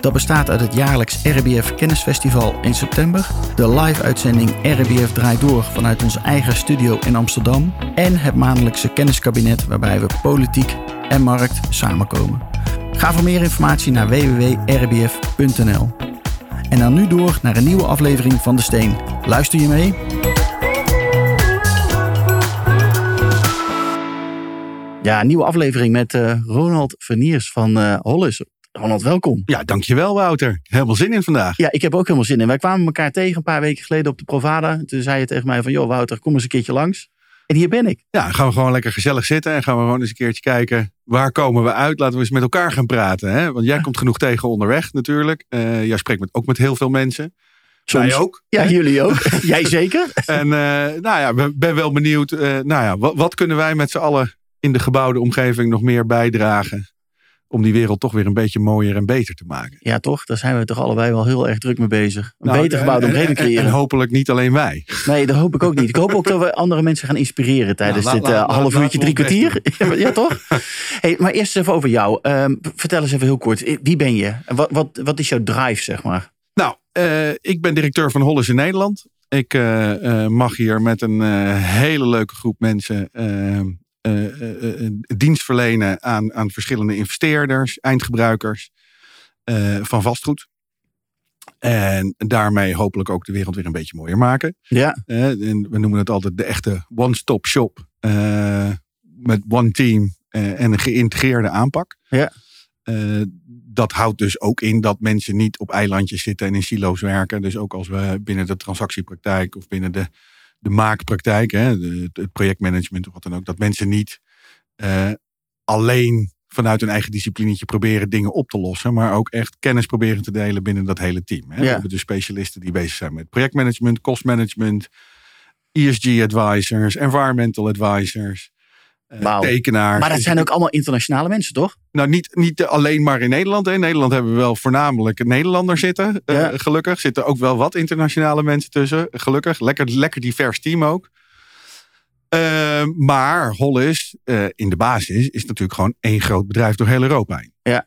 Dat bestaat uit het jaarlijks RBF Kennisfestival in september, de live-uitzending RBF Draait Door vanuit onze eigen studio in Amsterdam en het maandelijkse kenniskabinet waarbij we politiek en markt samenkomen. Ga voor meer informatie naar www.rbf.nl. En dan nu door naar een nieuwe aflevering van De Steen. Luister je mee? Ja, een nieuwe aflevering met uh, Ronald Verniers van uh, Hollis. Ronald, welkom. Ja, dankjewel Wouter. Helemaal zin in vandaag. Ja, ik heb ook helemaal zin in. Wij kwamen elkaar tegen een paar weken geleden op de Provada. Toen zei je tegen mij van, joh Wouter, kom eens een keertje langs. En hier ben ik. Ja, gaan we gewoon lekker gezellig zitten en gaan we gewoon eens een keertje kijken. Waar komen we uit? Laten we eens met elkaar gaan praten. Hè? Want jij komt genoeg tegen onderweg natuurlijk. Uh, jij spreekt met, ook met heel veel mensen. Soms. Wij ook. Ja, hè? jullie ook. jij zeker. En nou ja, ik ben wel benieuwd. nou ja, wat, wat kunnen wij met z'n allen in de gebouwde omgeving nog meer bijdragen om die wereld toch weer een beetje mooier en beter te maken. Ja, toch? Daar zijn we toch allebei wel heel erg druk mee bezig. Een nou, beter gebouwde omgeving creëren. En, en, hopelijk niet alleen wij. Nee, dat hoop ik ook niet. Ik hoop ook dat we andere mensen gaan inspireren tijdens nou, dit uh, half uurtje, drie kwartier. ja, toch? Hey, maar eerst even over jou. Uh, vertel eens even heel kort. Wie ben je? Wat, wat, wat is jouw drive, zeg maar? Nou, uh, ik ben directeur van Hollis in Nederland. Ik uh, mag hier met een hele leuke groep mensen uh, dienst verlenen aan, aan verschillende investeerders, eindgebruikers van vastgoed. En daarmee hopelijk ook de wereld weer een beetje mooier maken. Ja. en we noemen het altijd de echte one-stop shop. met one team en een geïntegreerde aanpak. Ja. dat houdt dus ook in dat mensen niet op eilandjes zitten en in silo's werken. Dus ook als we binnen de transactiepraktijk of binnen de de maakpraktijk, hè, de, het projectmanagement of wat dan ook, dat mensen niet uh, alleen vanuit hun eigen disciplinetje proberen dingen op te lossen, maar ook echt kennis proberen te delen binnen dat hele team. Hè. Ja. We hebben dus specialisten die bezig zijn met projectmanagement, management, ESG advisors, environmental advisors. Wow. tekenaars. Maar dat zijn ook allemaal internationale mensen, toch? Nou, niet, niet alleen maar in Nederland. In Nederland hebben we wel voornamelijk Nederlanders zitten. Ja. Uh, gelukkig zitten ook wel wat internationale mensen tussen. Gelukkig. Lekker, lekker divers team ook. Uh, maar Hollis, uh, in de basis, is natuurlijk gewoon één groot bedrijf door heel Europa heen. Ja.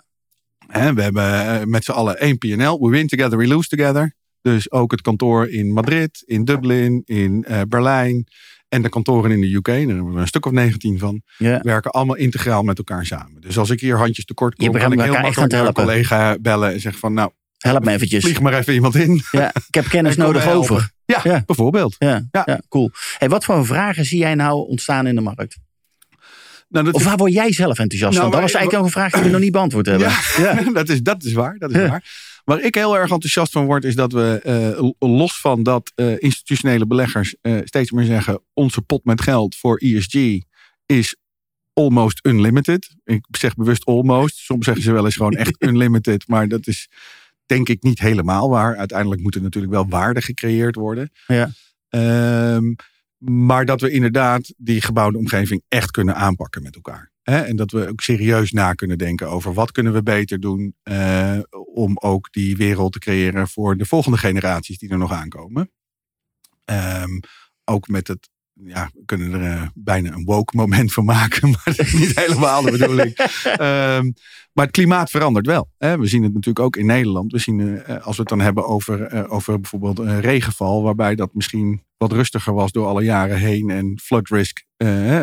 En we hebben met z'n allen één PNL. We win together, we lose together. Dus ook het kantoor in Madrid, in Dublin, in Berlijn. En de kantoren in de UK, daar hebben we een stuk of 19 van, ja. werken allemaal integraal met elkaar samen. Dus als ik hier handjes tekort kom, kan ik heel makkelijk een collega bellen en zeggen van nou, Help me eventjes. vlieg maar even iemand in. Ja, ik heb kennis nodig over. Ja, Ja. bijvoorbeeld. Ja, ja. Ja. cool. Hey, wat voor vragen zie jij nou ontstaan in de markt? Nou, dat Of waar word jij zelf enthousiast Nou, van? Dat was eigenlijk ook een vraag die we nog niet beantwoord hebben. Ja, dat, is, dat is waar. Dat is Ja. waar. Waar ik heel erg enthousiast van word, is dat we eh, los van dat eh, institutionele beleggers eh, steeds meer zeggen: onze pot met geld voor ESG is almost unlimited. Ik zeg bewust almost. Soms zeggen ze wel eens gewoon echt unlimited, maar dat is denk ik niet helemaal waar. Uiteindelijk moet er natuurlijk wel waarde gecreëerd worden. Ja. Ehm, maar dat we inderdaad die gebouwde omgeving echt kunnen aanpakken met elkaar. Hè? En dat we ook serieus na kunnen denken over wat kunnen we beter doen eh, om ook die wereld te creëren voor de volgende generaties die er nog aankomen. Ehm, ook met het, ja, we kunnen er eh, bijna een woke moment van maken, maar dat is niet helemaal de bedoeling. Ehm, maar het klimaat verandert wel. Hè? We zien het natuurlijk ook in Nederland. We zien, eh, als we het dan hebben over, over bijvoorbeeld een regenval, waarbij dat misschien wat rustiger was door alle jaren heen en flood risk,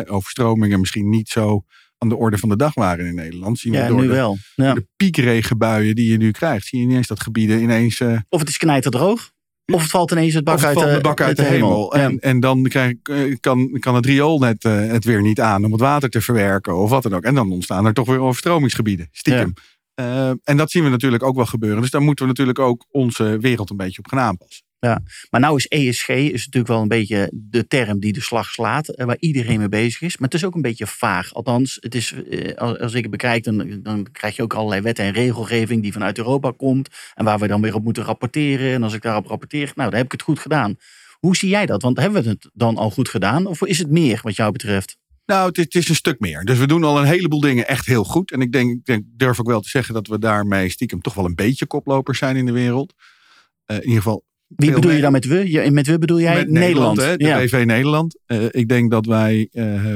overstromingen misschien niet zo aan de orde van de dag waren in Nederland. Zien we Ja, door nu de, wel. Ja. de piekregenbuien die je nu krijgt, zie je ineens dat gebieden ineens eh, Of het is knijterdroog. Of het valt ineens het bak uit de, bak uit de, hemel. En, en dan krijg, eh, kan, kan het riool net, eh, het weer niet aan om het water te verwerken of wat dan ook. En dan ontstaan er toch weer overstromingsgebieden, stiekem. En dat zien we natuurlijk ook wel gebeuren. Dus daar moeten we natuurlijk ook onze wereld een beetje op gaan aanpassen. Maar nou is ESG is natuurlijk wel een beetje de term die de slag slaat, eh, waar iedereen mee bezig is. Maar het is ook een beetje vaag. Althans, het is, eh, als ik het bekijk, dan, dan krijg je ook allerlei wetten en regelgeving die vanuit Europa komt. En waar we dan weer op moeten rapporteren. En als ik daarop rapporteer, nou, dan heb ik het goed gedaan. Hoe zie jij dat? Want hebben we het dan al goed gedaan? Of is het meer wat jou betreft? Nou, het is, een stuk meer. Dus we doen al een heleboel dingen echt heel goed. En ik denk, ik durf ook wel te zeggen dat we daarmee stiekem toch wel een beetje koplopers zijn in de wereld. Eh, in ieder geval. Wie bedoel je dan met we? Je- Met we bedoel jij Met Nederland? hè, de. BV Nederland. Eh, ik denk dat wij eh,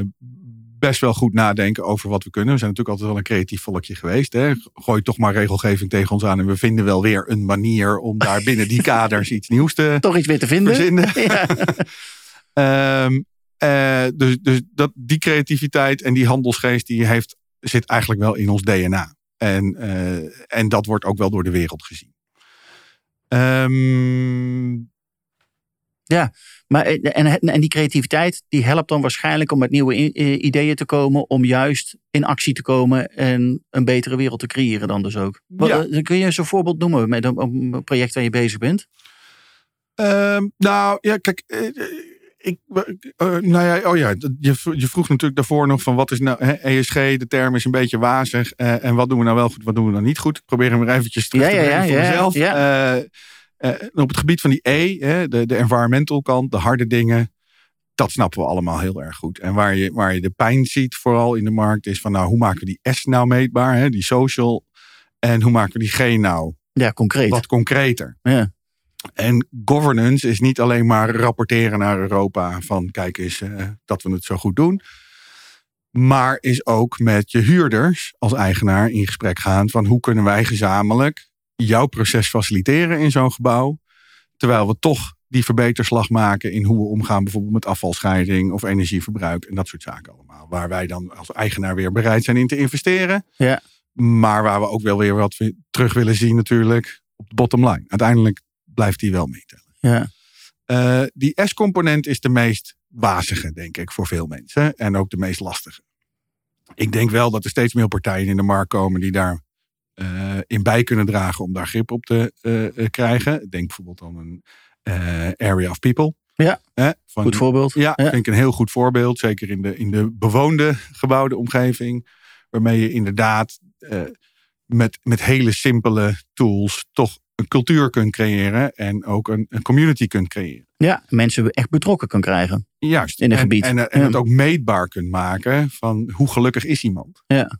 best wel goed nadenken over wat we kunnen. We zijn natuurlijk altijd wel een creatief volkje geweest. Hè. Gooi toch maar regelgeving tegen ons aan en we vinden wel weer een manier om daar binnen die kaders iets nieuws te Toch iets weer te vinden? Ja. Ehm, eh, dus dus dat, die creativiteit en die handelsgeest die heeft, zit eigenlijk wel in ons DNA. En, en dat wordt ook wel door de wereld gezien. Ehm, Maar, eh, en, en die creativiteit die helpt dan waarschijnlijk om met nieuwe eh, ideeën te komen. Om juist in actie te komen en een betere wereld te creëren dan dus ook. Ja. eh, Kun je eens een voorbeeld noemen met een, project waar je bezig bent? Ehm, nou, ja, kijk. Eh, eh, ik, eh, nou ja, oh ja, je, je vroeg natuurlijk daarvoor nog van wat is nou ESG, de term is een beetje wazig. eh, en wat doen we nou wel goed, wat doen we nou niet goed? Ik probeer hem weer eventjes terug Ja, te brengen ja, voor mezelf. op het gebied van die E, hè, de, de environmental kant, de harde dingen, dat snappen we allemaal heel erg goed. En waar je, waar je de pijn ziet, vooral in de markt, is van nou, hoe maken we die S nou meetbaar, hè, die social, en hoe maken we die G nou Ja, concreet. wat concreter. Ja. En governance is niet alleen maar rapporteren naar Europa van kijk eens eh, dat we het zo goed doen. Maar is ook met je huurders als eigenaar in gesprek gaan van hoe kunnen wij gezamenlijk jouw proces faciliteren in zo'n gebouw. Terwijl we toch die verbeterslag maken in hoe we omgaan bijvoorbeeld met afvalscheiding of energieverbruik en dat soort zaken allemaal. Waar wij dan als eigenaar weer bereid zijn in te investeren. Ja. Maar waar we ook wel weer wat we terug willen zien natuurlijk op de bottom line. Uiteindelijk blijft die wel meetellen. Ja. Eh, die S-component is de meest wazige, denk ik, voor veel mensen. En ook de meest lastige. Ik denk wel dat er steeds meer partijen in de markt komen die daar eh, in bij kunnen dragen om daar grip op te eh, krijgen. Denk bijvoorbeeld aan een area of people. Ja. Van, Goed voorbeeld. ja, vind ik een heel goed voorbeeld. Zeker in de, in de bewoonde gebouwde omgeving. Waarmee je inderdaad met, met hele simpele tools toch een cultuur kunt creëren. En ook een, een community kunt creëren. Ja, mensen echt betrokken kan krijgen. Juist. In een en, gebied. En, en Ja. het ook meetbaar kunt maken van hoe gelukkig is iemand. Ja.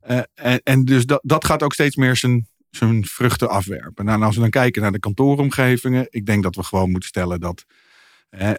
Eh, en, en dus dat, dat gaat ook steeds meer zijn, zijn vruchten afwerpen. Nou, en als we dan kijken naar de kantooromgevingen. Ik denk dat we gewoon moeten stellen dat eh, eh,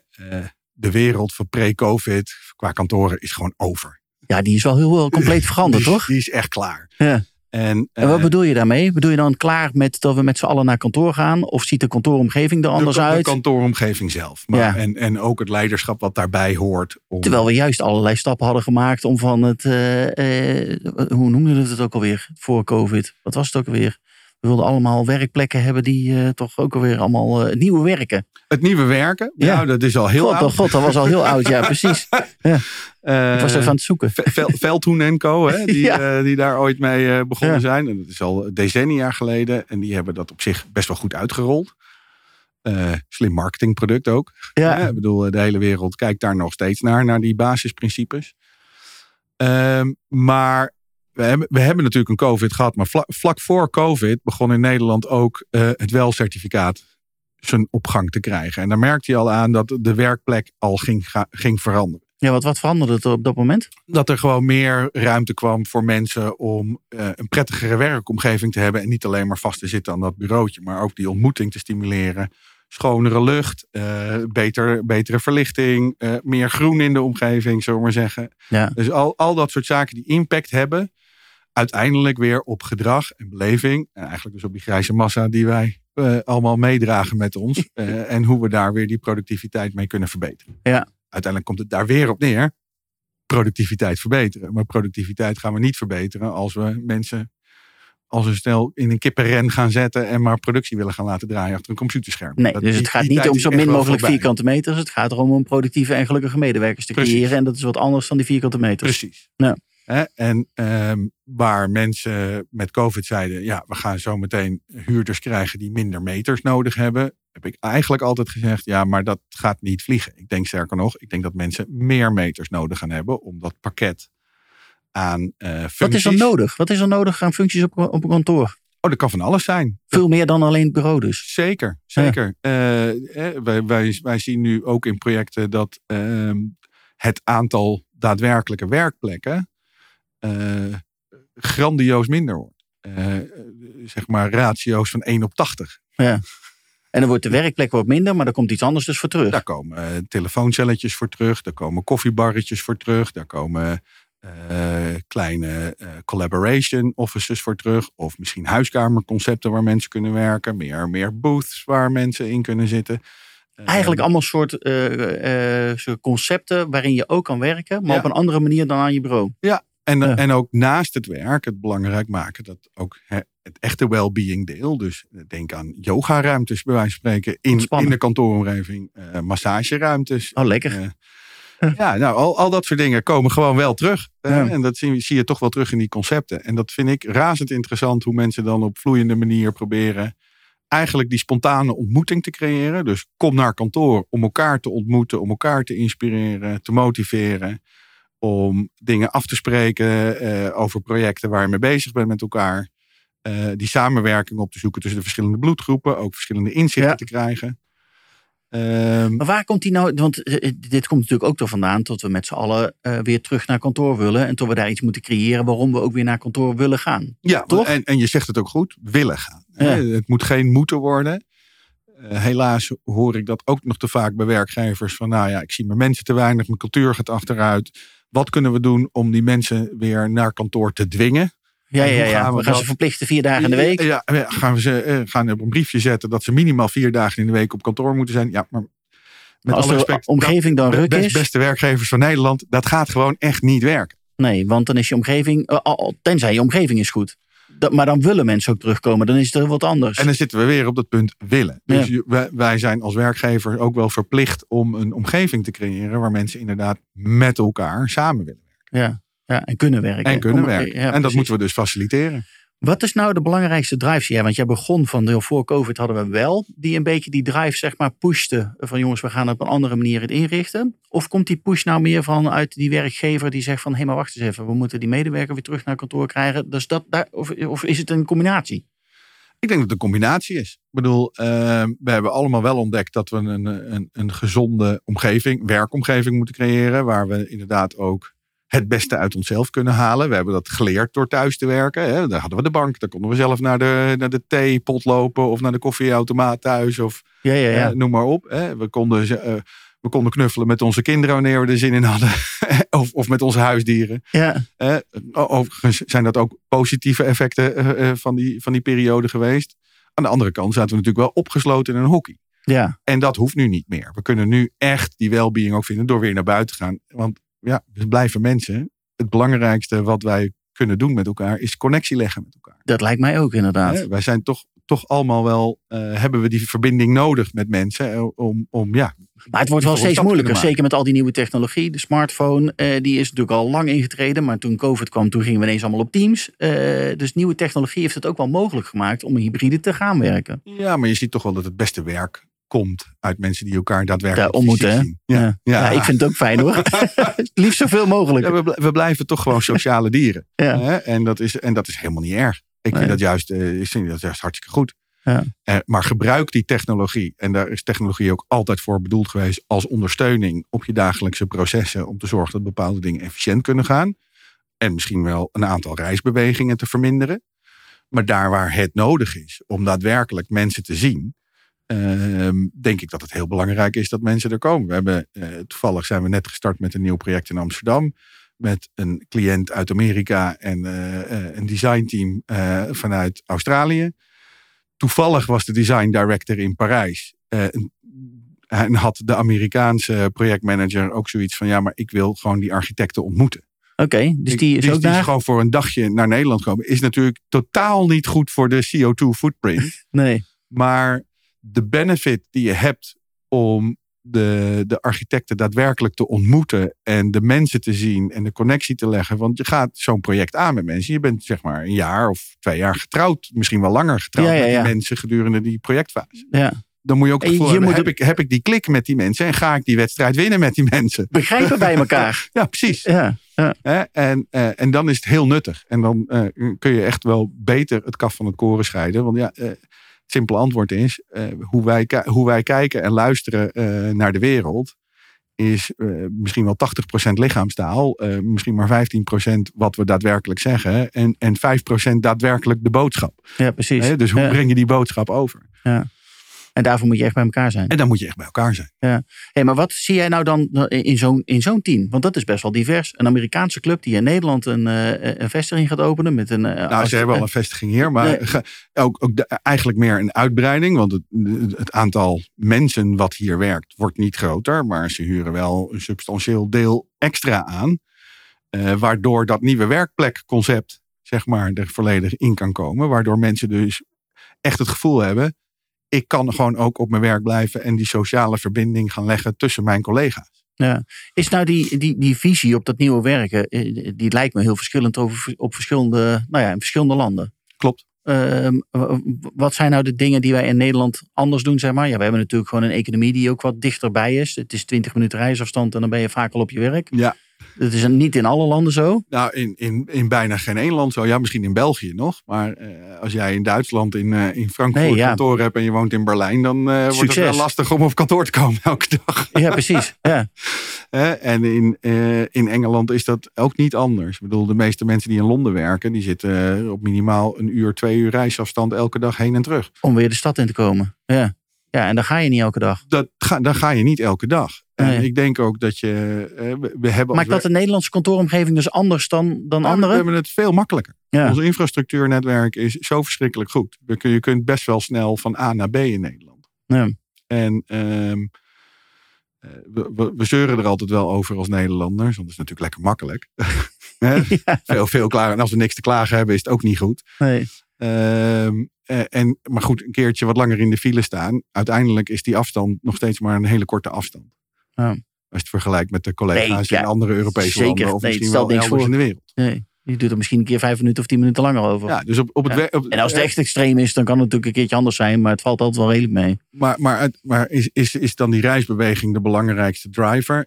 de wereld van pre-COVID qua kantoren is gewoon over. Ja, die is wel heel wel compleet veranderd, die, toch? Die is echt klaar. Ja. En, En wat eh, bedoel je daarmee? Bedoel je dan klaar met dat we met z'n allen naar kantoor gaan? Of ziet de kantooromgeving er anders de, de uit? kantooromgeving zelf. Maar, Ja. en, en ook het leiderschap wat daarbij hoort. Om, Terwijl we juist allerlei stappen hadden gemaakt om van het, eh, eh, hoe noemden we het ook alweer voor COVID? Wat was het ook alweer? We wilden allemaal werkplekken hebben die eh, toch ook alweer allemaal eh, nieuwe werken. Het nieuwe werken. Ja. Nou, dat is al heel God, oud. god, dat was al heel oud, ja precies. Eh, Ik was even aan het zoeken. Ve- Vel- Veldhoen en Co. Hè, die, Ja. die daar ooit mee begonnen Ja. zijn. En dat is al decennia geleden. En die hebben dat op zich best wel goed uitgerold. Slim marketingproduct ook. Ja, Ik bedoel, de hele wereld kijkt daar nog steeds naar. Naar die basisprincipes. Ehm, maar we hebben, we hebben natuurlijk een COVID gehad. Maar vlak, vlak voor COVID begon in Nederland ook eh, het welcertificaat zijn opgang te krijgen. En daar merkte je al aan dat de werkplek al ging, ga- ging veranderen ja wat, wat veranderde het op dat moment? dat er gewoon meer ruimte kwam voor mensen om eh, een prettigere werkomgeving te hebben. En niet alleen maar vast te zitten aan dat bureautje, maar ook die ontmoeting te stimuleren. Schonere lucht, eh, beter, betere verlichting, meer groen in de omgeving, zullen we maar zeggen. Ja. Dus al, al dat soort zaken die impact hebben, uiteindelijk weer op gedrag en beleving. En eigenlijk dus op die grijze massa die wij eh, allemaal meedragen met ons. eh, en hoe we daar weer die productiviteit mee kunnen verbeteren. Ja. Uiteindelijk komt het daar weer op neer. Productiviteit verbeteren. Maar productiviteit gaan we niet verbeteren als we mensen als we snel in een kippenren gaan zetten en maar productie willen gaan laten draaien achter een computerscherm. Nee, Dat- dus het gaat niet om zo min mogelijk vierkante meters. Het gaat erom om productieve en gelukkige medewerkers te Precies. creëren. En dat is wat anders dan die vierkante meters. Precies. Ja. Hè? En ehm, waar mensen met COVID zeiden, ja, we gaan zo meteen huurders krijgen die minder meters nodig hebben, heb ik eigenlijk altijd gezegd, ja, maar dat gaat niet vliegen. Ik denk sterker nog, ik denk dat mensen meer meters nodig gaan hebben om dat pakket aan uh, functies. Wat is er nodig? Wat is er nodig aan functies op, op een kantoor? Oh, dat kan van alles zijn. Veel meer dan alleen het bureau dus. Zeker, zeker. Ja. Uh, wij, wij, wij zien nu ook in projecten dat uh, het aantal daadwerkelijke werkplekken uh, grandioos minder wordt. zeg maar ratio's van 1 op 80. Ja. En dan wordt de werkplek wat minder, maar daar komt iets anders dus voor terug. Daar komen telefooncelletjes voor terug, daar komen koffiebarretjes voor terug, daar komen uh, kleine uh, collaboration offices voor terug. Of misschien huiskamerconcepten waar mensen kunnen werken. Meer, meer booths waar mensen in kunnen zitten. Eigenlijk allemaal soort, uh, soort concepten waarin je ook kan werken. Maar Ja. op een andere manier dan aan je bureau. Ja, en, Ja. en ook naast het werk het belangrijk maken dat ook het echte well-being deel. Dus denk aan yogaruimtes bij wijze van spreken in, in de kantooromgeving. eh massageruimtes. Oh, lekker. Eh, ja, nou, al, al dat soort dingen komen gewoon wel terug. Eh, Ja. En dat zie, zie je toch wel terug in die concepten. En dat vind ik razend interessant hoe mensen dan op vloeiende manier proberen eigenlijk die spontane ontmoeting te creëren. Dus kom naar kantoor om elkaar te ontmoeten, om elkaar te inspireren, te motiveren. Om dingen af te spreken eh, over projecten waar je mee bezig bent met elkaar. Eh, die samenwerking op te zoeken tussen de verschillende bloedgroepen. Ook verschillende inzichten Ja. te krijgen. Ehm, Maar waar komt die nou? Want eh, dit komt natuurlijk ook er vandaan dat we met z'n allen weer terug naar kantoor willen. En tot we daar iets moeten creëren waarom we ook weer naar kantoor willen gaan. Ja, Toch? En, en je zegt het ook goed, willen gaan. Ja. Het moet geen moeten worden. Helaas hoor ik dat ook nog te vaak bij werkgevers. Van nou ja, ik zie mijn mensen te weinig, mijn cultuur gaat achteruit. Wat kunnen we doen om die mensen weer naar kantoor te dwingen? Ja, ja, ja. gaan we we gaan dat- ze verplichten vier dagen in de week. Ja, ja, gaan we ze eh, gaan op een briefje zetten dat ze minimaal vier dagen in de week op kantoor moeten zijn. Ja, maar met als alle de respect, omgeving dan ruk best, is. beste werkgevers van Nederland, dat gaat gewoon echt niet werken. Nee, want dan is je omgeving, eh, al- tenzij je omgeving is goed. Dat, maar dan willen mensen ook terugkomen, dan is het er wat anders. En dan zitten we weer op dat punt willen. Dus Ja. wij, wij zijn als werkgever ook wel verplicht om een omgeving te creëren waar mensen inderdaad met elkaar samen willen werken. ja, ja, en kunnen werken. En kunnen Om- werken. ja, en dat moeten we dus faciliteren. Wat is nou de belangrijkste drive? Ja, want jij begon van voor COVID hadden we wel die een beetje die drive zeg maar pushte van jongens we gaan het op een andere manier het inrichten. Of komt die push nou meer van uit die werkgever die zegt van hé maar wacht eens even we moeten die medewerker weer terug naar kantoor krijgen. Dus dat daar of, of is het een combinatie? Ik denk dat het een combinatie is. Ik bedoel, eh, we hebben allemaal wel ontdekt dat we een, een, een gezonde omgeving, werkomgeving moeten creëren. Waar we inderdaad ook het beste uit onszelf kunnen halen. We hebben dat geleerd door thuis te werken. Hè. Daar hadden we de bank, daar konden we zelf naar de, naar de theepot lopen of naar de koffieautomaat thuis. Of Ja, ja, ja. Eh, noem maar op. Hè. We, konden, eh, we konden knuffelen met onze kinderen wanneer we er zin in hadden. of, of met onze huisdieren. ja. Eh, overigens zijn dat ook positieve effecten eh, eh, van, die, van die periode geweest. Aan de andere kant zaten we natuurlijk wel opgesloten in een hockey. ja. En dat hoeft nu niet meer. We kunnen nu echt die well-being ook vinden door weer naar buiten te gaan. Want ja, we blijven mensen. Het belangrijkste wat wij kunnen doen met elkaar is connectie leggen met elkaar. Dat lijkt mij ook inderdaad. Wij zijn toch, toch allemaal wel, eh, hebben we die verbinding nodig met mensen. eh, om, om ja, Maar het wordt wel steeds moeilijker, zeker met al die nieuwe technologie. De smartphone, eh, die is natuurlijk al lang ingetreden. Maar toen COVID kwam, toen gingen we ineens allemaal op Teams. Dus nieuwe technologie heeft het ook wel mogelijk gemaakt om hybride te gaan werken. Ja, maar je ziet toch wel dat het beste werk komt uit mensen die elkaar daadwerkelijk Ja, ontmoeten, zien. Ja, ja. Ja, ik vind het ook fijn hoor. Liefst zoveel mogelijk. We, bl- we blijven toch gewoon sociale dieren. En, dat is, en dat is helemaal niet erg. Ik Nee. vind dat juist, eh, ik vind dat juist hartstikke goed. Ja. Eh, maar gebruik die technologie. En daar is technologie ook altijd voor bedoeld geweest als ondersteuning op je dagelijkse processen. Om te zorgen dat bepaalde dingen efficiënt kunnen gaan. En misschien wel een aantal reisbewegingen te verminderen. Maar daar waar het nodig is om daadwerkelijk mensen te zien. Ehm, denk ik dat het heel belangrijk is dat mensen er komen. We hebben, eh, toevallig zijn we net gestart met een nieuw project in Amsterdam. Met een cliënt uit Amerika en eh, eh, een designteam vanuit Australië. Toevallig was de design director in Parijs. en- had de Amerikaanse projectmanager ook zoiets van: ja, maar ik wil gewoon die architecten ontmoeten. Oké, dus die is ook die daar? gewoon voor een dagje naar Nederland komen. Is natuurlijk totaal niet goed voor de CO2 footprint. Nee. Maar de benefit die je hebt om de, de architecten daadwerkelijk te ontmoeten en de mensen te zien en de connectie te leggen. Want je gaat zo'n project aan met mensen. Je bent zeg maar een jaar of twee jaar getrouwd, misschien wel langer getrouwd Ja, ja, met die mensen gedurende die projectfase. Ja. Dan moet je ook het gevoel hebben, moet heb, ik, heb ik die klik met die mensen en ga ik die wedstrijd winnen met die mensen? Begrijpen bij elkaar. Ja, precies. Ja. En, eh, en dan is het heel nuttig. En dan eh, kun je echt wel beter het kaf van het koren scheiden. Want ja, eh, simpele antwoord is: eh, hoe, wij, hoe wij kijken en luisteren eh, naar de wereld. Is eh, misschien wel 80% lichaamstaal, misschien maar 15% wat we daadwerkelijk zeggen. En, en 5% daadwerkelijk de boodschap. ja, precies. Dus hoe Ja. breng je die boodschap over? En daarvoor moet je echt bij elkaar zijn. En dan moet je echt bij elkaar zijn. Hey, maar wat zie jij nou dan in zo'n, in zo'n team? Want dat is best wel divers. Een Amerikaanse club die in Nederland een, eh, een vestiging gaat openen. Met een, eh, Nou, als- ze hebben al een vestiging hier, maar Nee. ook, ook de- eigenlijk meer een uitbreiding. Want het, het aantal mensen wat hier werkt wordt niet groter, maar ze huren wel een substantieel deel extra aan. eh, waardoor dat nieuwe werkplekconcept, zeg maar, er volledig in kan komen. Waardoor mensen dus echt het gevoel hebben, ik kan gewoon ook op mijn werk blijven en die sociale verbinding gaan leggen tussen mijn collega's. Ja. Is nou die, die, die visie op dat nieuwe werken, eh, die lijkt me heel verschillend over, op verschillende, nou ja, in verschillende landen. Klopt. Ehm, wat zijn nou de dingen die wij in Nederland anders doen, zeg maar? Ja, we hebben natuurlijk gewoon een economie die ook wat dichterbij is. Het is 20 minuten reisafstand en dan ben je vaak al op je werk. Ja. Dat is niet in alle landen zo. Nou, in, in, in bijna geen één land zo. Ja, misschien in België nog. Maar eh, als jij in Duitsland, in, eh, in Frankfurt Nee, ja. kantoor hebt en je woont in Berlijn, dan eh, wordt het wel lastig om op kantoor te komen elke dag. Ja, precies. Ja. En in, in Engeland is dat ook niet anders. Ik bedoel, de meeste mensen die in Londen werken, die zitten op minimaal een uur, twee uur reisafstand elke dag heen en terug. Om weer de stad in te komen. Ja. Ja, en dan ga je niet elke dag. Dat ga, dan ga je niet elke dag. En ik denk ook dat je. eh, we, we hebben Maakt dat de Nederlandse kantooromgeving dus anders dan, dan Nou, We hebben het veel makkelijker. Ja. Ons infrastructuurnetwerk is zo verschrikkelijk goed. We kun- Je kunt best wel snel van A naar B in Nederland. Ja. En ehm, eh, we, we, we zeuren er altijd wel over als Nederlanders. Want dat is natuurlijk lekker makkelijk. Ja. veel, veel klagen. En als we niks te klagen hebben, is het ook niet goed. Nee. Ehm, eh, en, maar goed, een keertje wat langer in de file staan. Uiteindelijk is die afstand nog steeds maar een hele korte afstand. Ja. Als je het vergelijkt met de collega's Nee, ja, in andere Europese zeker. landen. Of Nee, misschien wel niks elders voor. in de wereld. nee. Je doet er misschien een keer vijf minuten of tien minuten langer over. Ja, dus op, op het Ja. we- op- En als het eh, echt extreem is, dan kan het natuurlijk een keertje anders zijn. Maar het valt altijd wel redelijk mee. Maar, maar, maar is, is, is dan die reisbeweging de belangrijkste driver?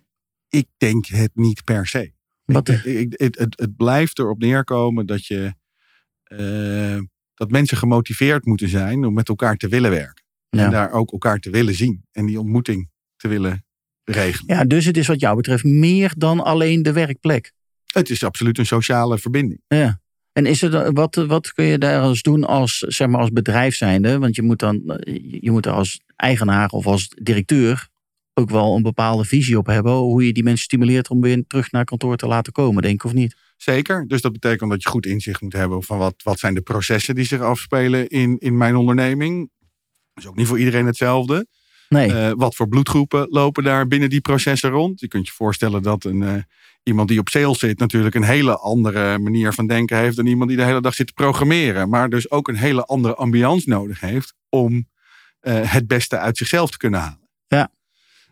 Ik denk het niet per se. Wat, Ik- ik- het, het, het blijft erop neerkomen dat, je, eh, dat mensen gemotiveerd moeten zijn om met elkaar te willen werken. Ja. En daar ook elkaar te willen zien. En die ontmoeting te willen regelen. ja, dus het is wat jou betreft meer dan alleen de werkplek. Het is absoluut een sociale verbinding. Ja. En is er, wat, wat kun je daar als doen als, zeg maar, als bedrijf zijnde? Want je moet dan je moet er als eigenaar of als directeur ook wel een bepaalde visie op hebben. Hoe je die mensen stimuleert om weer terug naar kantoor te laten komen, denk ik of niet? Zeker. Dus dat betekent dat je goed inzicht moet hebben van wat, wat zijn de processen die zich afspelen in, in mijn onderneming. Dat is ook niet voor iedereen hetzelfde. Nee. Eh, wat voor bloedgroepen lopen daar binnen die processen rond? Je kunt je voorstellen dat een, eh, iemand die op sales zit natuurlijk een hele andere manier van denken heeft dan iemand die de hele dag zit te programmeren. Maar dus ook een hele andere ambiance nodig heeft om eh, het beste uit zichzelf te kunnen halen. Ja.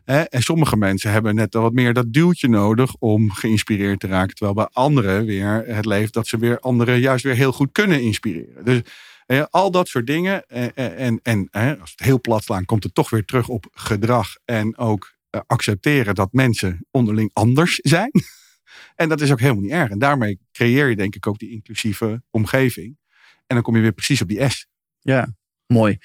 En sommige mensen hebben net wat meer dat duwtje nodig om geïnspireerd te raken. Terwijl bij anderen weer het leeft dat ze weer anderen juist weer heel goed kunnen inspireren. Dus al dat soort dingen. eh, eh, en en eh, als het heel plat slaan, komt het toch weer terug op gedrag. En ook eh, accepteren dat mensen onderling anders zijn. en dat is ook helemaal niet erg. En daarmee creëer je denk ik ook die inclusieve omgeving. En dan kom je weer precies op die S. Ja, mooi.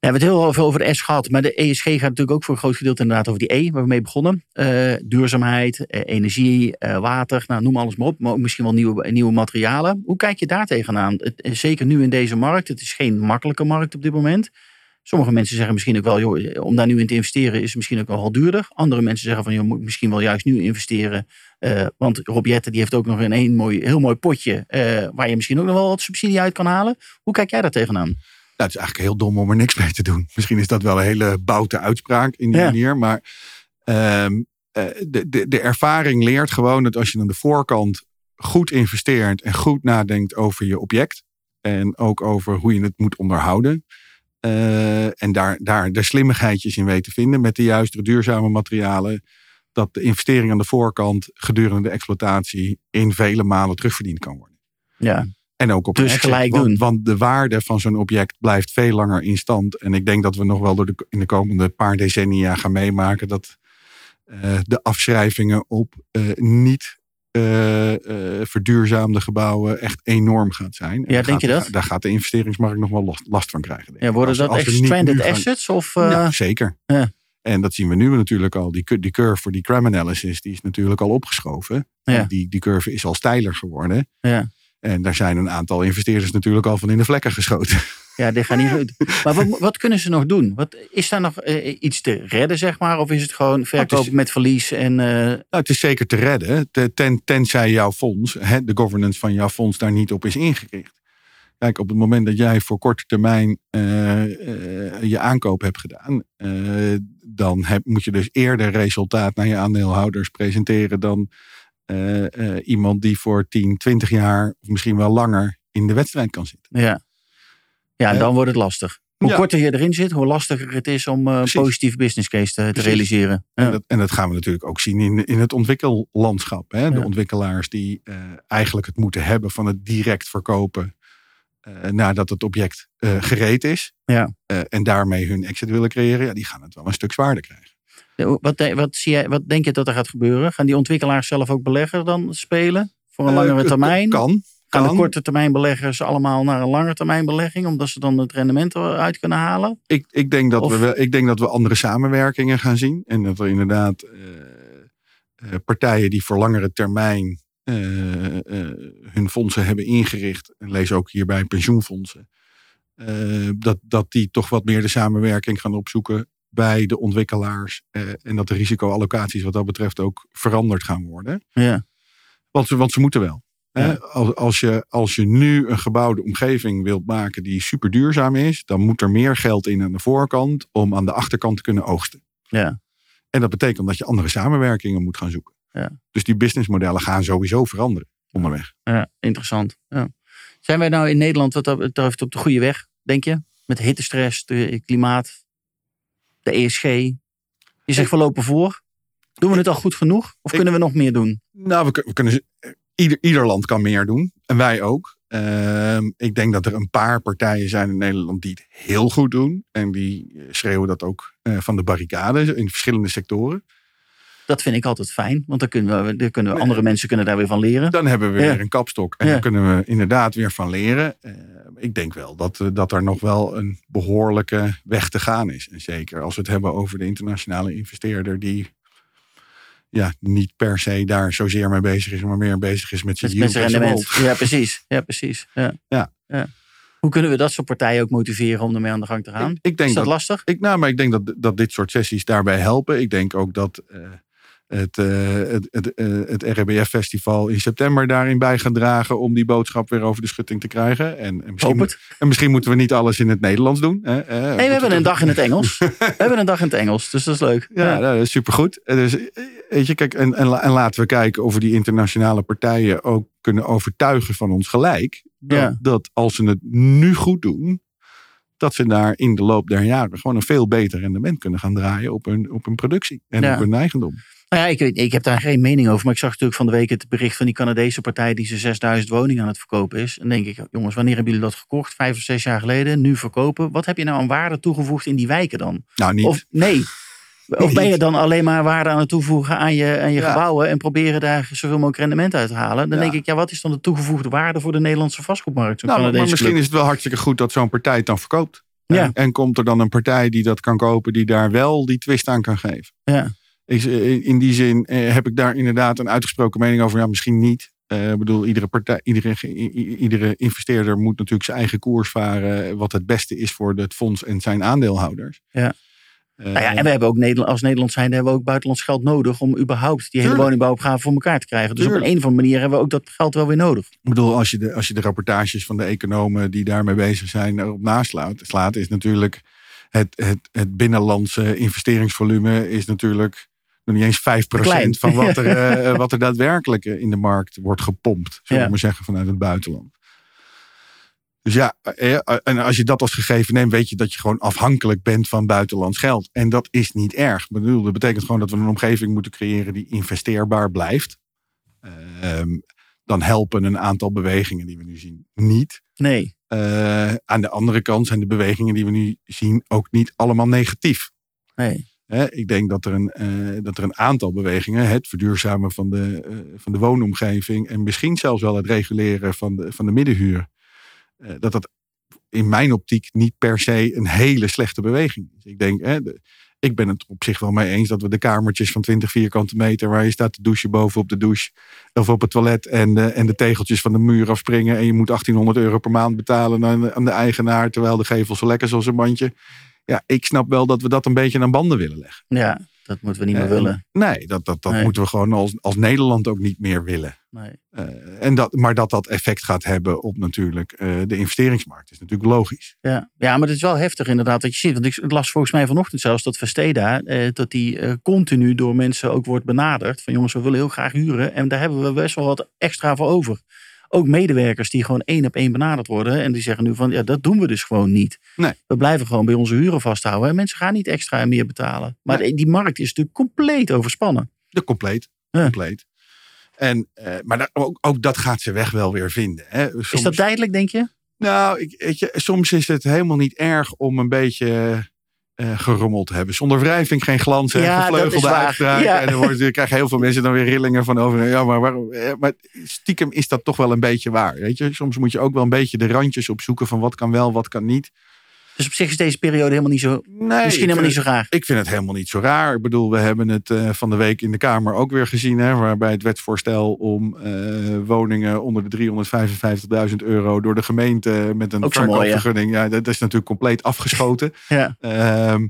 We hebben het heel veel over S gehad, maar de ESG gaat natuurlijk ook voor een groot gedeelte inderdaad over die E, waar we mee begonnen. Eh, duurzaamheid, eh, energie, eh, water, nou, noem alles maar op, maar ook misschien wel nieuwe, nieuwe materialen. Hoe kijk je daar tegenaan? Het, zeker nu in deze markt, het is geen makkelijke markt op dit moment. Sommige mensen zeggen misschien ook wel, joh, om daar nu in te investeren is misschien ook wel duurder. Andere mensen zeggen van, je moet misschien wel juist nu investeren. want Rob Jetten die heeft ook nog een, een mooi, heel mooi potje waar je misschien ook nog wel wat subsidie uit kan halen. Hoe kijk jij daar tegenaan? Nou, het is eigenlijk heel dom om er niks mee te doen. Misschien is dat wel een hele boute uitspraak in die Ja. manier. Maar ehm, eh, de, de, de ervaring leert gewoon dat als je aan de voorkant goed investeert en goed nadenkt over je object. En ook over hoe je het moet onderhouden. eh, en daar, daar de slimmigheidjes in weet te vinden met de juiste duurzame materialen, dat de investering aan de voorkant gedurende de exploitatie in vele malen terugverdiend kan worden. Ja. En ook op Dus exit, gelijk want, doen. Want de waarde van zo'n object blijft veel langer in stand. En ik denk dat we nog wel door de, in de komende paar decennia gaan meemaken dat eh, de afschrijvingen op eh, niet eh, verduurzaamde gebouwen echt enorm gaat zijn. En Ja, denk gaat, je dat? Daar gaat de investeringsmarkt nog wel last, last van krijgen. Ja, worden Als- dat als stranded gaan- assets? Of, ja, zeker. ja. En dat zien we nu natuurlijk al. Die, die curve voor die crime analysis die is natuurlijk al opgeschoven. Ja. Die, die curve is al steiler geworden. ja. En daar zijn een aantal investeerders natuurlijk al van in de vlekken geschoten. ja, dit gaat niet goed. Maar wat, wat kunnen ze nog doen? Wat, is daar nog eh, iets te redden, zeg maar? Of is het gewoon verkopen met verlies? En, eh, Nou, het is zeker te redden, te- ten, tenzij jouw fonds, hè, de governance van jouw fonds daar niet op is ingericht. Kijk, op het moment dat jij voor korte termijn eh, je aankoop hebt gedaan, dan heb, moet je dus eerder resultaat naar je aandeelhouders presenteren dan eh, eh, iemand die voor 10, 20 jaar of misschien wel langer in de wedstrijd kan zitten. ja, ja Eh, dan wordt het lastig. Hoe ja. korter je erin zit, hoe lastiger het is om een positieve business case te, realiseren. En, dat, en dat gaan we natuurlijk ook zien in, in het ontwikkellandschap. Hè? De Ja. ontwikkelaars die eigenlijk het moeten hebben van het direct verkopen nadat het object gereed is. Ja. en daarmee hun exit willen creëren. Ja, die gaan het wel een stuk zwaarder krijgen. Wat, de- wat, zie jij, wat denk je dat er gaat gebeuren? Gaan die ontwikkelaars zelf ook beleggen dan spelen? Voor een Eh, langere termijn? Kan. Gaan de korte termijn beleggers allemaal naar een lange termijn belegging, omdat ze dan het rendement eruit kunnen halen? Ik, ik, denk dat Of- we, wel- ik denk dat we andere samenwerkingen gaan zien. En dat er inderdaad eh, eh, partijen die voor langere termijn eh, eh, hun fondsen hebben ingericht. En lees ook hierbij pensioenfondsen. eh, dat, dat die toch wat meer de samenwerking gaan opzoeken bij de ontwikkelaars. eh, en dat de risicoallocaties wat dat betreft ook veranderd gaan worden. Ja, Want ze, want ze moeten wel. Ja. Hè? Als, als, je, als je nu een gebouwde omgeving wilt maken die super duurzaam is, dan moet er meer geld in aan de voorkant om aan de achterkant te kunnen oogsten. ja, En dat betekent dat je andere samenwerkingen moet gaan zoeken. Ja. Dus die businessmodellen gaan sowieso veranderen onderweg. ja interessant. Ja. Zijn wij nou in Nederland wat dat betreft op de goede weg, denk je? Met hittestress, klimaat, de ESG. Je zegt we lopen voor. Doen we het al goed genoeg? Of kunnen we nog meer doen? Nou, we kunnen, eh, ieder, ieder land kan meer doen. En wij ook. Ehm, ik denk dat er een paar partijen zijn in Nederland die het heel goed doen. En die eh, schreeuwen dat ook eh, van de barricade in verschillende sectoren. Dat vind ik altijd fijn, want dan kunnen, we, dan kunnen we, andere mensen kunnen daar weer van leren. Dan hebben we Ja. weer een kapstok. En Ja. dan kunnen we inderdaad weer van leren. Eh, ik denk wel dat, eh, dat er nog wel een behoorlijke weg te gaan is. En zeker als we het hebben over de internationale investeerder die ja, niet per se daar zozeer mee bezig is, maar meer bezig is met zijn yield rendement. Ja, precies. Ja, precies. Ja. Ja. Hoe kunnen we dat soort partijen ook motiveren om ermee aan de gang te gaan? Ik, ik denk Is dat, dat, lastig? ik, nou, maar ik denk dat, dat dit soort sessies daarbij helpen. Ik denk ook dat eh, het, eh, het, het, eh, het RBF-festival in september daarin bij gaat dragen om die boodschap weer over de schutting te krijgen. En, en, misschien, het. en misschien moeten we niet alles in het Nederlands doen. Hè? Nee, we hebben een dag in het Engels. We hebben een dag in het Engels, dus dat is leuk. Ja, nou, dat is supergoed. Dus, eh, weet je, kijk, en, en, la- en laten we kijken of we die internationale partijen ook kunnen overtuigen van ons gelijk. Dat, Ja. dat als ze het nu goed doen, dat ze daar in de loop der jaren gewoon een veel beter rendement kunnen gaan draaien op hun, op hun productie en Ja. op hun eigendom. Nou ja, ik, ik heb daar geen mening over. Maar ik zag natuurlijk van de week het bericht van die Canadese partij die ze 6000 woningen aan het verkopen is. En dan denk ik, jongens, wanneer hebben jullie dat gekocht? Vijf of zes jaar geleden, nu verkopen. Wat heb je nou aan waarde toegevoegd in die wijken dan? Nou, niet. Of nee. Of ben je dan alleen maar waarde aan het toevoegen aan je, aan je Ja. gebouwen en proberen daar zoveel mogelijk rendement uit te halen? Dan Ja. denk ik, ja, wat is dan de toegevoegde waarde voor de Nederlandse vastgoedmarkt? Nou, maar misschien is het wel hartstikke goed dat zo'n partij het dan verkoopt. Ja. En, en komt er dan een partij die dat kan kopen, die daar wel die twist aan kan geven. Ja. Ik, eh, in die zin eh, heb ik daar inderdaad een uitgesproken mening over. Ja, misschien niet. Eh, Ik bedoel, iedere, partij, iedere, iedere investeerder moet natuurlijk zijn eigen koers varen. Wat het beste is voor het fonds en zijn aandeelhouders. Ja. Eh, Nou ja, en we hebben ook Nederland, als Nederland zijn, hebben we ook buitenlands geld nodig om überhaupt die hele woningbouwopgave voor elkaar te krijgen. Dus op Tuurlijk. een of andere manier hebben we ook dat geld wel weer nodig. ik bedoel, als je, de, als je de rapportages van de economen die daarmee bezig zijn erop naslaat, slaat, is natuurlijk het, het, het binnenlandse investeringsvolume is natuurlijk nog niet eens 5% Klein. van wat er, eh, wat er daadwerkelijk in de markt wordt gepompt. Zullen we maar zeggen, vanuit het buitenland. Dus ja, eh, en als je dat als gegeven neemt, weet je dat je gewoon afhankelijk bent van buitenlands geld. En dat is niet erg. Ik bedoel, dat betekent gewoon dat we een omgeving moeten creëren die investeerbaar blijft. Ehm, dan helpen een aantal bewegingen die we nu zien niet. Nee. Eh, aan de andere kant zijn de bewegingen die we nu zien ook niet allemaal negatief. Nee. Ik denk dat er, een, eh, dat er een aantal bewegingen, het verduurzamen van de, eh, van de woonomgeving en misschien zelfs wel het reguleren van de, van de middenhuur, eh, dat dat in mijn optiek niet per se een hele slechte beweging is. Ik denk, hè, ik ben het op zich wel mee eens dat we de kamertjes van 20 vierkante meter waar je staat te douchen boven op de douche of op het toilet en, de- en de tegeltjes van de muur afspringen en je moet 1800 euro per maand betalen aan de, aan de eigenaar terwijl de gevel zo lekker is als een bandje. Ja, ik snap wel dat we dat een beetje aan banden willen leggen. Ja, dat moeten we niet meer Eh, willen. Nee, dat, dat, dat Nee. moeten we gewoon als, als Nederland ook niet meer willen. Nee. Eh, en dat, maar dat dat effect gaat hebben op natuurlijk eh, de investeringsmarkt is natuurlijk logisch. Ja. ja, maar het is wel heftig inderdaad wat je ziet. Want ik las volgens mij vanochtend zelfs dat Vesteda, eh, dat die continu door mensen ook wordt benaderd. Van jongens, we willen heel graag huren. En daar hebben we best wel wat extra voor over. Ook medewerkers die gewoon één op één benaderd worden. En die zeggen nu van, ja, dat doen we dus gewoon niet. Nee. We blijven gewoon bij onze huren vasthouden. En mensen gaan niet extra en meer betalen. Maar Nee. die markt is natuurlijk compleet overspannen. De compleet. Ja. compleet. En, eh, maar ook, ook dat gaat ze weg wel weer vinden. Hè. Soms, Is dat tijdelijk, denk je? Nou, ik, weet je, soms is het helemaal niet erg om een beetje eh, gerommeld hebben. Zonder wrijving geen glans en Ja, gevleugelde. Ja. En dan wordt, krijgen heel veel mensen dan weer rillingen van over. Ja, maar, waarom, eh, maar stiekem is dat toch wel een beetje waar. Weet je? Soms moet je ook wel een beetje de randjes opzoeken van wat kan wel, wat kan niet. Dus op zich is deze periode helemaal niet zo, Nee, misschien helemaal vind niet zo graag. Ik vind het helemaal niet zo raar. Ik bedoel, we hebben het eh, van de week in de Kamer ook weer gezien. Hè, waarbij het wetsvoorstel om eh, woningen onder de 355.000 euro door de gemeente met een ja. verkoopvergunning. Ja, dat is natuurlijk compleet afgeschoten. Ja. Ehm,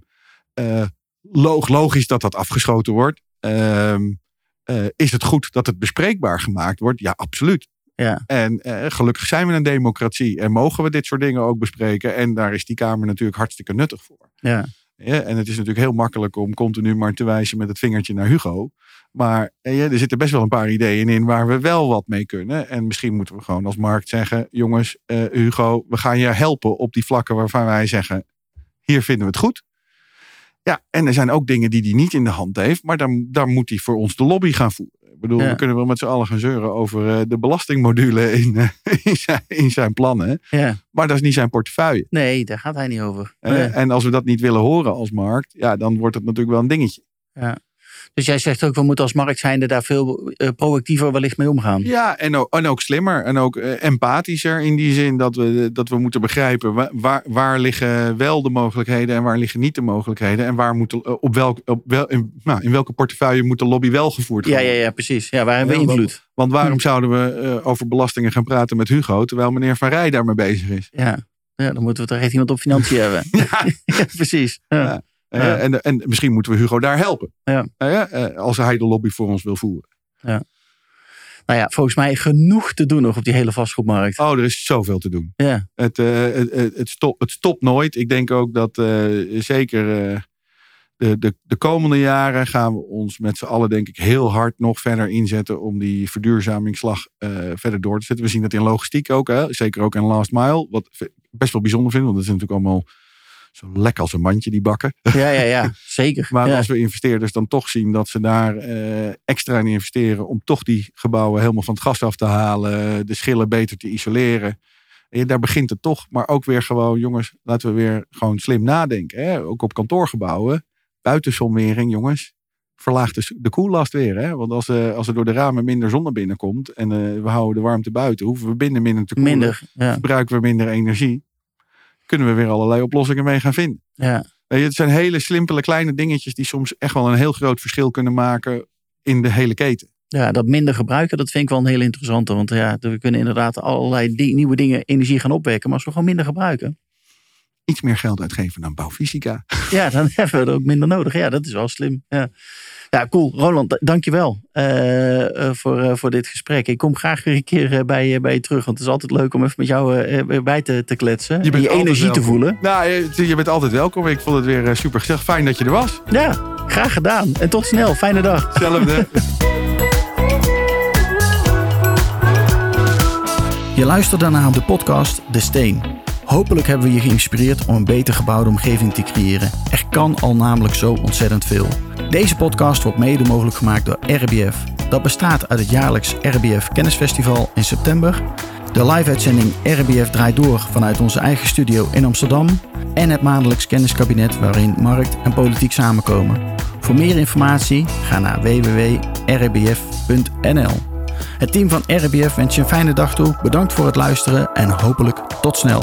eh, log- logisch dat dat afgeschoten wordt. Ehm, eh, is het goed dat het bespreekbaar gemaakt wordt? Ja, absoluut. Ja. En eh, gelukkig zijn we een democratie en mogen we dit soort dingen ook bespreken. En daar is die Kamer natuurlijk hartstikke nuttig voor. Ja. Ja, en het is natuurlijk heel makkelijk om continu maar te wijzen met het vingertje naar Hugo. Maar eh, ja, er zitten best wel een paar ideeën in waar we wel wat mee kunnen. En misschien moeten we gewoon als markt zeggen: jongens, eh, Hugo, we gaan je helpen op die vlakken waarvan wij zeggen: hier vinden we het goed. Ja, en er zijn ook dingen die hij niet in de hand heeft, maar dan, dan moet hij voor ons de lobby gaan voeren. Ik bedoel, Ja. we kunnen wel met z'n allen gaan zeuren over eh, de belastingmodule in, eh, in, zijn, in zijn plannen. ja. Maar dat is niet zijn portefeuille. Nee, daar gaat hij niet over. Eh, Nee. En als we dat niet willen horen als markt, ja, dan wordt het natuurlijk wel een dingetje. Dus jij zegt ook, we moeten als markt zijnde daar veel eh, proactiever wellicht mee omgaan. Ja, en ook, en ook slimmer en ook eh, empathischer in die zin dat we, dat we moeten begrijpen wa- waar, waar liggen wel de mogelijkheden en waar liggen niet de mogelijkheden. En waar moet de- eh, op welk, op wel, in, nou, in welke portefeuille moet de lobby wel gevoerd Ja, worden. ja, ja, precies. Ja, waar hebben we Ja, invloed? Want waarom Hm. zouden we eh, over belastingen gaan praten met Hugo, terwijl meneer Van Rij daarmee bezig is? Ja. ja, dan moeten we toch echt iemand op financiën hebben. Ja, precies. Ja. Ja. Ja. en, en misschien moeten we Hugo daar helpen. Ja. Eh, ja, als hij de lobby voor ons wil voeren. Nou ja, volgens mij genoeg te doen nog op die hele vastgoedmarkt. Oh, er is zoveel te doen. Ja, Het, eh, het, het, het, stop, het stopt nooit. Ik denk ook dat eh, zeker de, de, de komende jaren gaan we ons met z'n allen denk ik heel hard nog verder inzetten om die verduurzamingsslag verder door te zetten. We zien dat in logistiek ook, hè? zeker ook in last mile. Wat ik best wel bijzonder vind, want dat is natuurlijk allemaal zo lekker als een mandje die bakken. ja, ja, ja zeker. Maar ja. als we investeerders dan toch zien dat ze daar eh, extra in investeren om toch die gebouwen helemaal van het gas af te halen, de schillen beter te isoleren. En daar begint het toch, maar ook weer gewoon, jongens, laten we weer gewoon slim nadenken. Hè? Ook op kantoorgebouwen, buitenzonwering, jongens, verlaagt de, de koellast weer. Hè? Want als, eh, als er door de ramen minder zon naar binnen komt en eh, we houden de warmte buiten, hoeven we binnen minder te koelen, Minder. Ja, verbruiken we minder energie. Kunnen we weer allerlei oplossingen mee gaan vinden. ja. Weet je, Het zijn hele slimpele kleine dingetjes die soms echt wel een heel groot verschil kunnen maken in de hele keten. ja, dat minder gebruiken, dat vind ik wel een heel interessante. Want ja, we kunnen inderdaad allerlei di- nieuwe dingen, energie gaan opwekken. Maar als we gewoon minder gebruiken, Iets meer geld uitgeven aan bouwfysica. ja, dan hebben we er ook minder nodig. Ja, dat is wel slim. Ja, ja cool. Roland, dankjewel uh, uh, voor, uh, voor dit gesprek. Ik kom graag weer een keer eh, bij, je- bij je terug. Want het is altijd leuk om even met jou eh, weer bij te, te kletsen. Je bent energie te voelen. Nou, je, je bent altijd welkom. Ik vond het weer super gezellig. Fijn dat je er was. Ja, graag gedaan. En tot snel. Fijne dag. Hetzelfde. Je luisterde naar de podcast De Steen. Hopelijk hebben we je geïnspireerd om een beter gebouwde omgeving te creëren. Er kan al namelijk zo ontzettend veel. Deze podcast wordt mede mogelijk gemaakt door RBF. Dat bestaat uit het jaarlijks RBF Kennisfestival in september, de live-uitzending RBF draait door vanuit onze eigen studio in Amsterdam en het maandelijks kenniskabinet waarin markt en politiek samenkomen. Voor meer informatie ga naar www.rbf.nl. Het team van RBF wens je een fijne dag toe. Bedankt voor het luisteren en hopelijk tot snel.